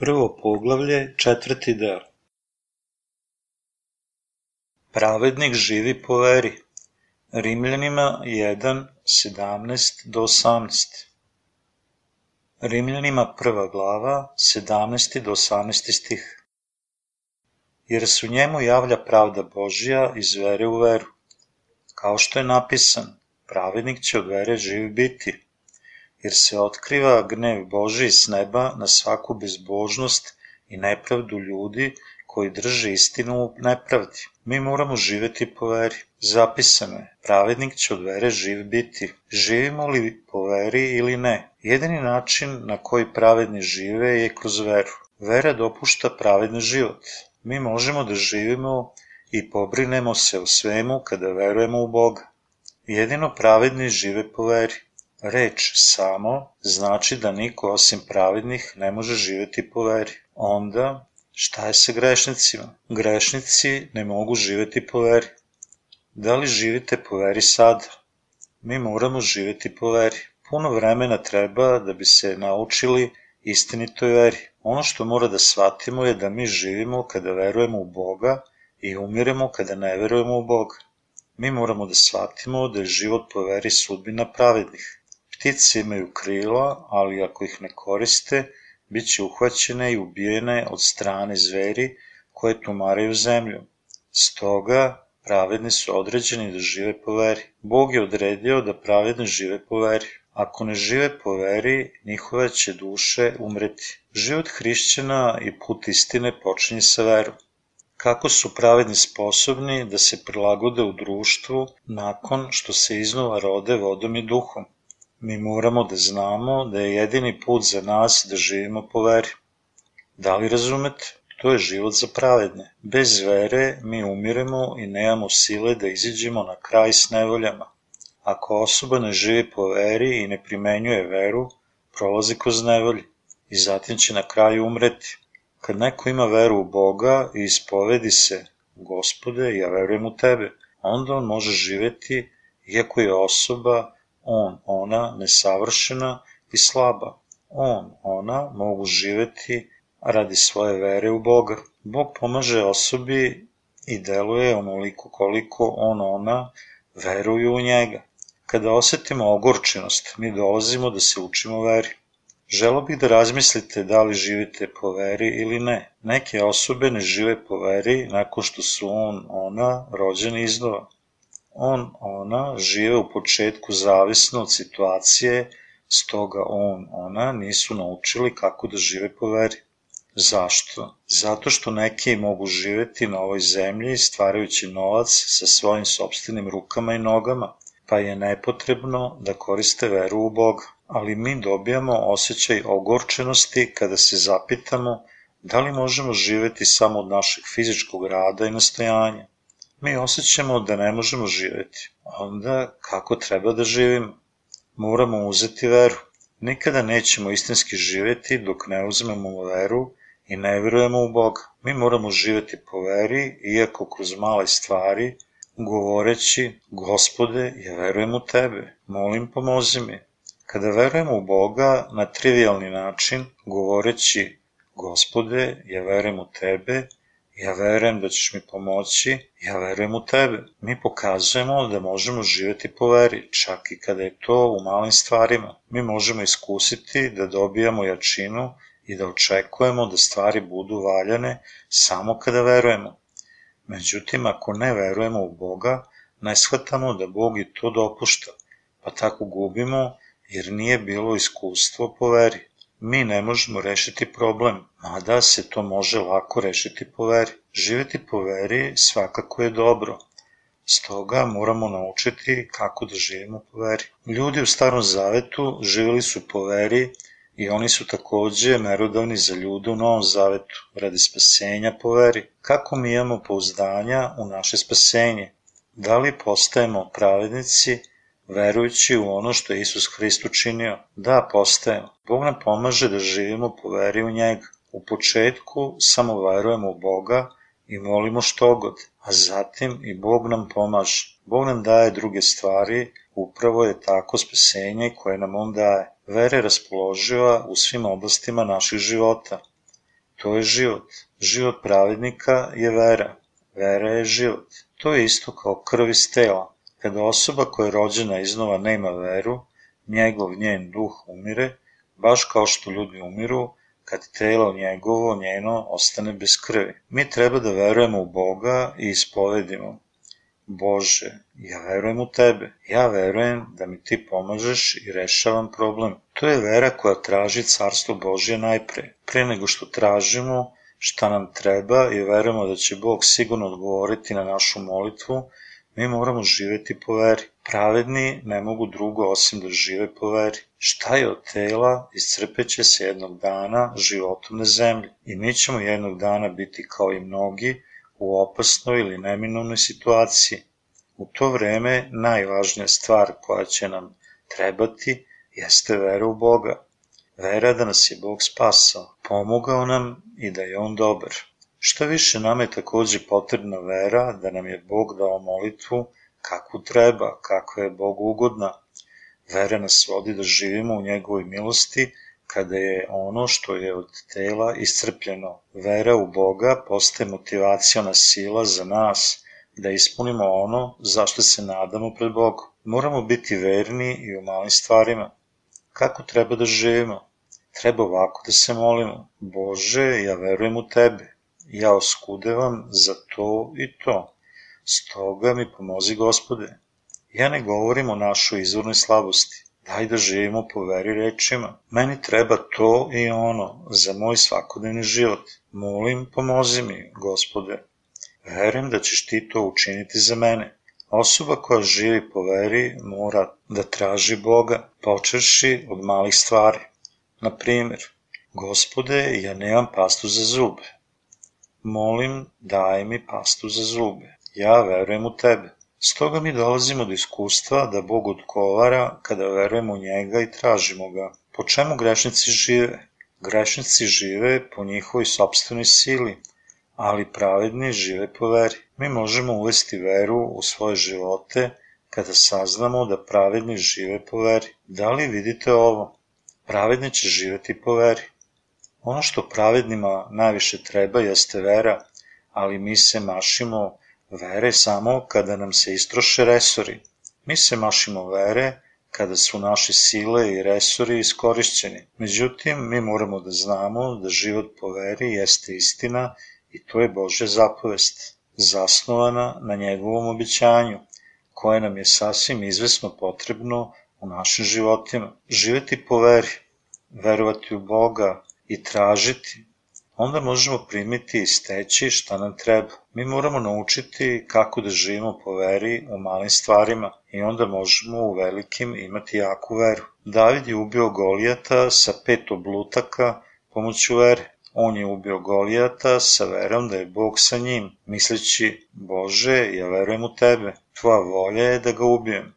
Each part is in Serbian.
Prvo poglavlje, četvrti deo. Pravednik živi po veri. Rimljanima 1, 17 do 18. Rimljanima prva glava, 17. do 18. stih. Jer su njemu javlja pravda Božja iz vere u veru. Kao što je napisan, pravednik će od vere živ biti jer se otkriva gnev Boži s neba na svaku bezbožnost i nepravdu ljudi koji drže istinu u nepravdi. Mi moramo živeti po veri. Zapisano je, pravednik će od vere živ biti. Živimo li po veri ili ne? Jedini način na koji pravedni žive je kroz veru. Vera dopušta pravedni život. Mi možemo da živimo i pobrinemo se o svemu kada verujemo u Boga. Jedino pravedni žive po veri. Reč samo znači da niko osim pravednih ne može živeti po veri. Onda, šta je sa grešnicima? Grešnici ne mogu živeti po veri. Da li živite po veri sada? Mi moramo živeti po veri. Puno vremena treba da bi se naučili istinitoj veri. Ono što mora da shvatimo je da mi živimo kada verujemo u Boga i umiremo kada ne verujemo u Boga. Mi moramo da shvatimo da je život po veri sudbina pravednih. Ptice imaju krila, ali ako ih ne koriste, bit će uhvaćene i ubijene od strane zveri koje tumaraju zemlju. Stoga, pravedni su određeni da žive po veri. Bog je odredio da pravedni žive po veri. Ako ne žive po veri, njihove će duše umreti. Život hrišćana i put istine počinje sa verom. Kako su pravedni sposobni da se prilagode u društvu nakon što se iznova rode vodom i duhom? Mi moramo da znamo da je jedini put za nas da živimo po veri. Da li razumete? To je život za pravedne. Bez vere mi umiremo i nemamo sile da iziđemo na kraj s nevoljama. Ako osoba ne živi po veri i ne primenjuje veru, prolazi kroz nevolje i zatim će na kraju umreti. Kad neko ima veru u Boga i ispovedi se, Gospode, ja verujem u Tebe, onda on može živeti, iako je osoba on, ona, nesavršena i slaba. On, ona mogu živeti radi svoje vere u Boga. Bog pomaže osobi i deluje onoliko koliko on, ona veruju u njega. Kada osetimo ogorčenost, mi dolazimo da se učimo veri. Želo bih da razmislite da li živite po veri ili ne. Neke osobe ne žive po veri nakon što su on, ona rođeni iznova on, ona žive u početku zavisno od situacije, stoga on, ona nisu naučili kako da žive po veri. Zašto? Zato što neki mogu živeti na ovoj zemlji stvarajući novac sa svojim sobstvenim rukama i nogama, pa je nepotrebno da koriste veru u Boga. Ali mi dobijamo osjećaj ogorčenosti kada se zapitamo da li možemo živeti samo od našeg fizičkog rada i nastojanja mi osjećamo da ne možemo živeti. Onda kako treba da živimo? Moramo uzeti veru. Nikada nećemo istinski živeti dok ne uzmemo veru i ne verujemo u Boga. Mi moramo živeti po veri, iako kroz male stvari, govoreći, gospode, ja verujem u tebe, molim pomozi mi. Kada verujemo u Boga na trivialni način, govoreći, gospode, ja verujem u tebe, ja verujem da ćeš mi pomoći, ja verujem u tebe. Mi pokazujemo da možemo živeti po veri, čak i kada je to u malim stvarima. Mi možemo iskusiti da dobijamo jačinu i da očekujemo da stvari budu valjane samo kada verujemo. Međutim, ako ne verujemo u Boga, ne shvatamo da Bog i to dopušta, pa tako gubimo jer nije bilo iskustvo po veri mi ne možemo rešiti problem, mada se to može lako rešiti po veri. Živeti po veri svakako je dobro, stoga moramo naučiti kako da živimo po veri. Ljudi u starom zavetu živeli su po veri i oni su takođe merodavni za ljude u novom zavetu, radi spasenja po veri. Kako mi imamo pouzdanja u naše spasenje? Da li postajemo pravednici verujući u ono što je Isus Hrist učinio. Da, postajemo. Bog nam pomaže da živimo po veri u njega. U početku samo verujemo u Boga i molimo što god, a zatim i Bog nam pomaže. Bog nam daje druge stvari, upravo je tako spasenje koje nam On daje. Vera je raspoloživa u svim oblastima naših života. To je život. Život pravednika je vera. Vera je život. To je isto kao krv iz tela. Kada osoba koja je rođena iznova nema veru, njegov njen duh umire, baš kao što ljudi umiru, kad telo njegovo, njeno, ostane bez krvi. Mi treba da verujemo u Boga i ispovedimo. Bože, ja verujem u Tebe, ja verujem da mi Ti pomažeš i rešavam problem. To je vera koja traži carstvo Božje najpre. Pre nego što tražimo šta nam treba i verujemo da će Bog sigurno odgovoriti na našu molitvu, mi moramo živeti po veri. Pravedni ne mogu drugo osim da žive po veri. Šta je od tela, iscrpeće se jednog dana životom na zemlji i mi ćemo jednog dana biti kao i mnogi u opasnoj ili neminovnoj situaciji. U to vreme najvažnija stvar koja će nam trebati jeste vera u Boga. Vera da nas je Bog spasao, pomogao nam i da je On dobar. Šta više nam je takođe potrebna vera da nam je Bog dao molitvu kakvu treba, kakva je Bogu ugodna. Vera nas vodi da živimo u njegovoj milosti kada je ono što je od tela iscrpljeno. Vera u Boga postaje motivacijona sila za nas da ispunimo ono zašto se nadamo pred Bogom. Moramo biti verni i u malim stvarima. Kako treba da živimo? Treba ovako da se molimo. Bože, ja verujem u Tebe. Ja oskudevam za to i to. Stoga mi pomozi gospode. Ja ne govorim o našoj izvornoj slabosti. Daj da živimo po veri rečima. Meni treba to i ono za moj svakodnevni život. Molim, pomozi mi, gospode. Verujem da ćeš ti to učiniti za mene. Osoba koja živi po veri mora da traži Boga, počeši od malih stvari. Na primjer, gospode, ja nemam pastu za zube. Molim, daj mi pastu za zube. Ja verujem u tebe. Stoga mi dolazimo do iskustva da Bog odgovara kada verujemo u njega i tražimo ga. Po čemu grešnici žive? Grešnici žive po njihovoj sobstvenoj sili, ali pravedni žive po veri. Mi možemo uvesti veru u svoje živote kada saznamo da pravedni žive po veri. Da li vidite ovo? Pravedni će živeti po veri. Ono što pravednima najviše treba jeste vera, ali mi se mašimo vere samo kada nam se istroše resori. Mi se mašimo vere kada su naše sile i resori iskorišćeni. Međutim, mi moramo da znamo da život po veri jeste istina i to je Božja zapovest, zasnovana na njegovom običanju, koje nam je sasvim izvesno potrebno u našim životima. Živeti po veri, verovati u Boga i tražiti onda možemo primiti i steći šta nam treba. Mi moramo naučiti kako da živimo po veri u malim stvarima i onda možemo u velikim imati jaku veru. David je ubio Golijata sa pet oblutaka pomoću vere. On je ubio Golijata sa verom da je Bog sa njim, misleći, Bože, ja verujem u tebe, tvoja volja je da ga ubijem.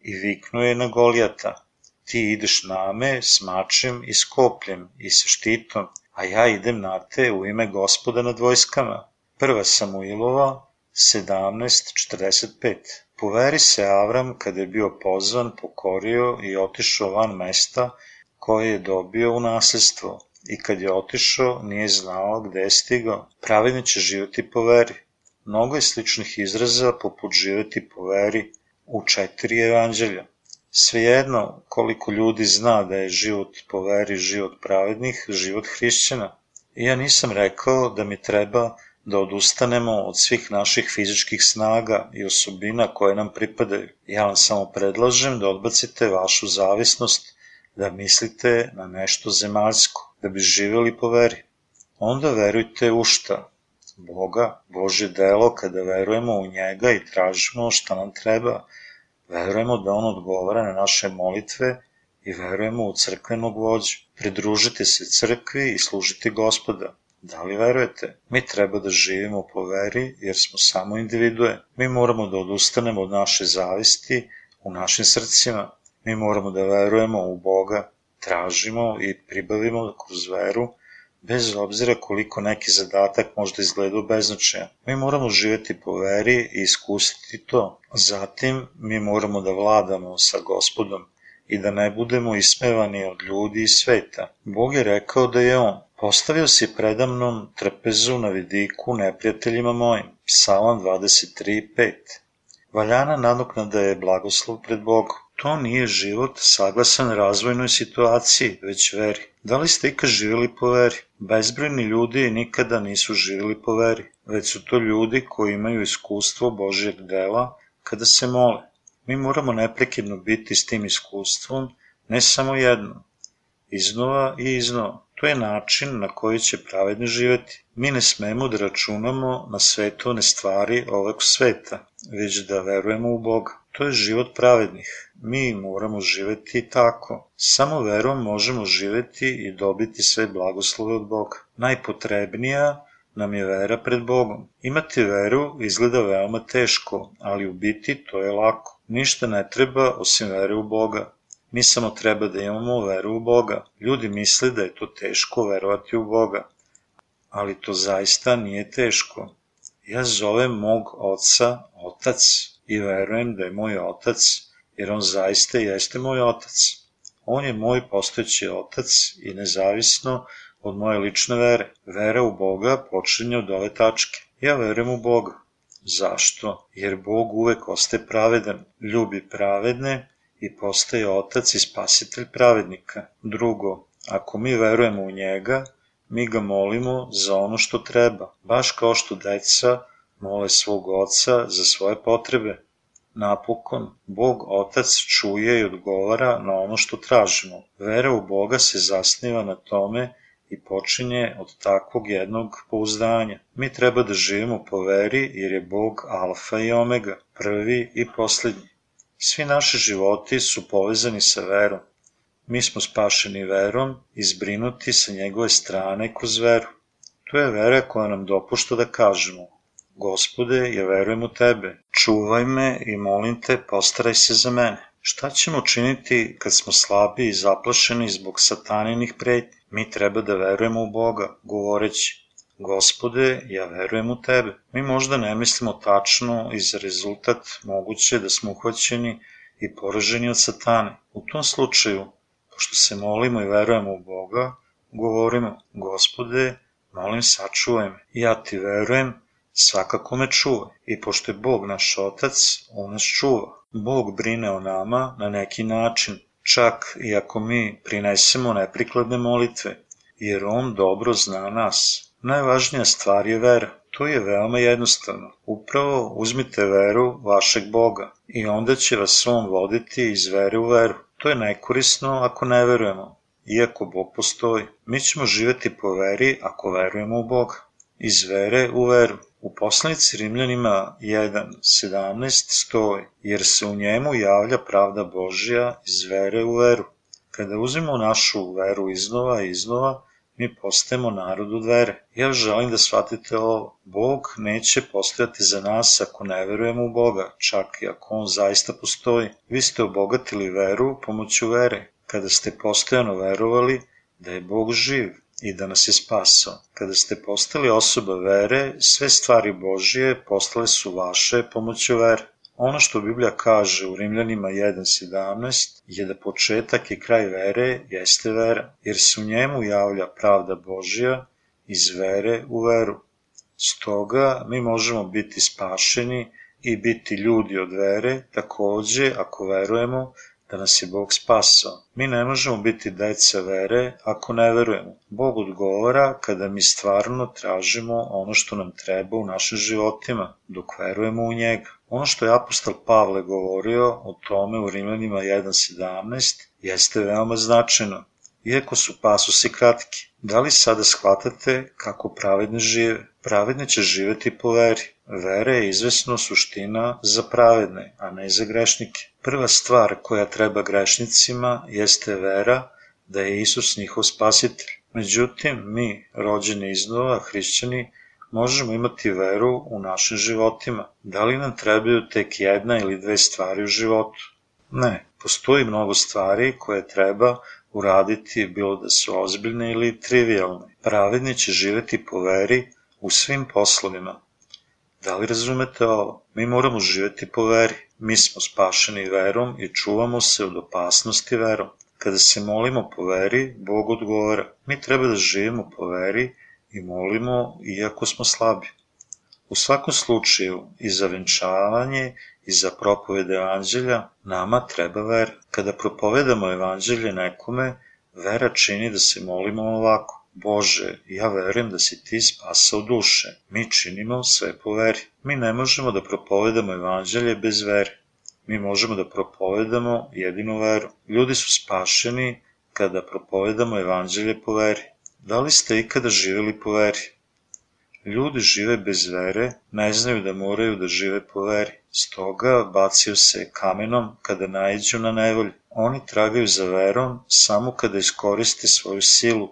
I viknuo je na Golijata, ti ideš na me s mačem i skopljem i sa štitom, a ja idem na te u ime gospoda nad vojskama. Prva Samuilova 17.45 Poveri se Avram kada je bio pozvan, pokorio i otišao van mesta koje je dobio u nasljedstvo i kad je otišao nije znao gde je stigao. Pravedni će živjeti po veri. Mnogo je sličnih izraza poput živjeti po veri u četiri evanđelja. Svejedno koliko ljudi zna da je život po veri život pravednih, život hrišćana. Ja nisam rekao da mi treba da odustanemo od svih naših fizičkih snaga i osobina koje nam pripadaju. Ja vam samo predlažem da odbacite vašu zavisnost, da mislite na nešto zemaljsko, da bi živjeli po veri. Onda verujte u šta? Boga, Bože delo kada verujemo u njega i tražimo šta nam treba, Verujemo da on odgovara na naše molitve i verujemo u crkvenog vođu. Pridružite se crkvi i služite gospoda. Da li verujete? Mi treba da živimo po veri jer smo samo individue. Mi moramo da odustanemo od naše zavisti u našim srcima. Mi moramo da verujemo u Boga, tražimo i pribavimo kroz veru bez obzira koliko neki zadatak možda izgleda beznačajan. Mi moramo živeti po veri i iskusiti to. Zatim, mi moramo da vladamo sa gospodom i da ne budemo ismevani od ljudi i sveta. Bog je rekao da je On, Postavio si predamnom trpezu na vidiku neprijateljima mojim. Psalam 23.5 Valjana nadoknada je blagoslov pred Bogom. To nije život saglasan razvojnoj situaciji, već veri. Da li ste ikad živjeli po veri? Bezbrojni ljudi nikada nisu živjeli po veri, već su to ljudi koji imaju iskustvo Božijeg dela kada se mole. Mi moramo neprekidno biti s tim iskustvom, ne samo jedno, iznova i iznova. To je način na koji će pravedno živeti. Mi ne smemo da računamo na svetovne stvari ovog sveta, već da verujemo u Boga. To je život pravednih. Mi moramo živeti tako. Samo verom možemo živeti i dobiti sve blagoslove od Boga. Najpotrebnija nam je vera pred Bogom. Imati veru izgleda veoma teško, ali u biti to je lako. Ništa ne treba osim vere u Boga. Mi samo treba da imamo veru u Boga. Ljudi misle da je to teško verovati u Boga, ali to zaista nije teško. Ja zovem mog oca otac i verujem da je moj otac, jer on zaista jeste moj otac. On je moj postojeći otac i nezavisno od moje lične vere. Vera u Boga počinje od ove tačke. Ja verujem u Boga. Zašto? Jer Bog uvek ostaje pravedan, ljubi pravedne i postaje otac i spasitelj pravednika. Drugo, ako mi verujemo u njega, mi ga molimo za ono što treba, baš kao što deca mole svog oca za svoje potrebe. Napokon, Bog Otac čuje i odgovara na ono što tražimo. Vera u Boga se zasniva na tome i počinje od takvog jednog pouzdanja. Mi treba da živimo po veri jer je Bog alfa i omega, prvi i poslednji. Svi naši životi su povezani sa verom. Mi smo spašeni verom i zbrinuti sa njegove strane kroz veru. To je vera koja nam dopušta da kažemo Gospode, ja verujem u Tebe, čuvaj me i molim Te, postaraj se za mene. Šta ćemo činiti kad smo slabi i zaplašeni zbog sataninih pretnji? Mi treba da verujemo u Boga, govoreći Gospode, ja verujem u Tebe. Mi možda ne mislimo tačno i za rezultat moguće da smo uhvaćeni i poraženi od satane. U tom slučaju, pošto se molimo i verujemo u Boga, govorimo, Gospode, molim sačuvaj me. Ja ti verujem, svakako me čuva. I pošto je Bog naš otac, on nas čuva. Bog brine o nama na neki način, čak i ako mi prinesemo neprikladne molitve, jer on dobro zna nas. Najvažnija stvar je vera. To je veoma jednostavno. Upravo uzmite veru vašeg Boga i onda će vas on voditi iz vere u veru. To je nekorisno ako ne verujemo, iako Bog postoji. Mi ćemo živeti po veri ako verujemo u Boga. Iz vere u veru. U poslanici Rimljanima 1.17 stoji, jer se u njemu javlja pravda Božja iz vere u veru. Kada uzmemo našu veru iznova i iznova, mi postajemo narod od vere. Ja želim da shvatite ovo. Bog neće postojati za nas ako ne verujemo u Boga, čak i ako On zaista postoji. Vi ste obogatili veru pomoću vere. Kada ste postojano verovali da je Bog živ i da nas je spasao. Kada ste postali osoba vere, sve stvari Božije postale su vaše pomoću vere. Ono što Biblija kaže u Rimljanima 1.17 je da početak i kraj vere jeste vera, jer se u njemu javlja pravda Božja iz vere u veru. Stoga mi možemo biti spašeni i biti ljudi od vere, takođe ako verujemo da nas je Bog spasao. Mi ne možemo biti deca vere ako ne verujemo. Bog odgovara kada mi stvarno tražimo ono što nam treba u našim životima, dok verujemo u njega. Ono što je apostol Pavle govorio o tome u Rimljanima 1.17 jeste veoma značajno, iako su pasusi kratki. Da li sada shvatate kako pravedne žive? Pravedne će živeti po veri. Vera je izvesno suština za pravedne, a ne za grešnike. Prva stvar koja treba grešnicima jeste vera da je Isus njihov spasitelj. Međutim, mi, rođeni iznova, hrišćani, možemo imati veru u našim životima. Da li nam trebaju tek jedna ili dve stvari u životu? Ne, postoji mnogo stvari koje treba uraditi bilo da su ozbiljne ili trivialne. Pravedni će živeti po veri u svim poslovima. Da li razumete ovo? Mi moramo živeti po veri. Mi smo spašeni verom i čuvamo se od opasnosti verom. Kada se molimo po veri, Bog odgovara. Mi treba da živimo po veri i molimo iako smo slabi. U svakom slučaju, i za venčavanje i za propovede evanđelja, nama treba vera. Kada propovedamo evanđelje nekome, vera čini da se molimo ovako. Bože, ja verujem da si ti spasao duše. Mi činimo sve po veri. Mi ne možemo da propovedamo evanđelje bez vere. Mi možemo da propovedamo jedinu veru. Ljudi su spašeni kada propovedamo evanđelje po veri. Da li ste ikada živjeli po veri? Ljudi žive bez vere, ne znaju da moraju da žive po veri. Stoga bacio se kamenom kada naiđu na nevolju. Oni tragaju za verom samo kada iskoriste svoju silu.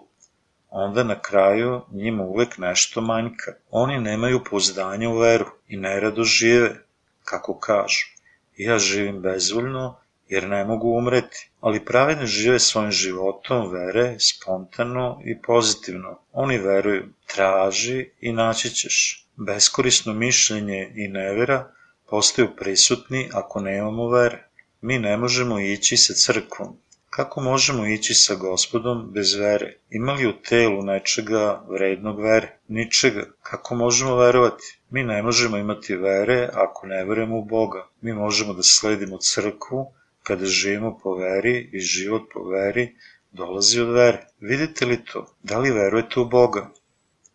Onda na kraju njima uvek nešto manjka. Oni nemaju pouzdanja u veru i nerado žive, kako kažu. Ja živim bezvoljno jer ne mogu umreti, ali pravedni žive svojim životom vere spontano i pozitivno. Oni veruju, traži i naći ćeš. Beskorisno mišljenje i nevera postaju prisutni ako nemamo vere. Mi ne možemo ići sa crkvom. Kako možemo ići sa gospodom bez vere? Ima li u telu nečega vrednog vere? Ničega. Kako možemo verovati? Mi ne možemo imati vere ako ne verujemo u Boga. Mi možemo da sledimo crkvu kada živimo po veri i život po veri dolazi od vere. Vidite li to? Da li verujete u Boga?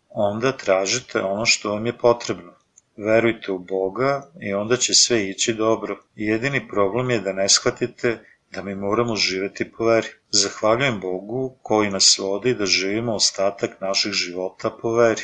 Onda tražite ono što vam je potrebno. Verujte u Boga i onda će sve ići dobro. Jedini problem je da ne shvatite da mi moramo živeti po veri. Zahvaljujem Bogu koji nas vodi da živimo ostatak naših života po veri.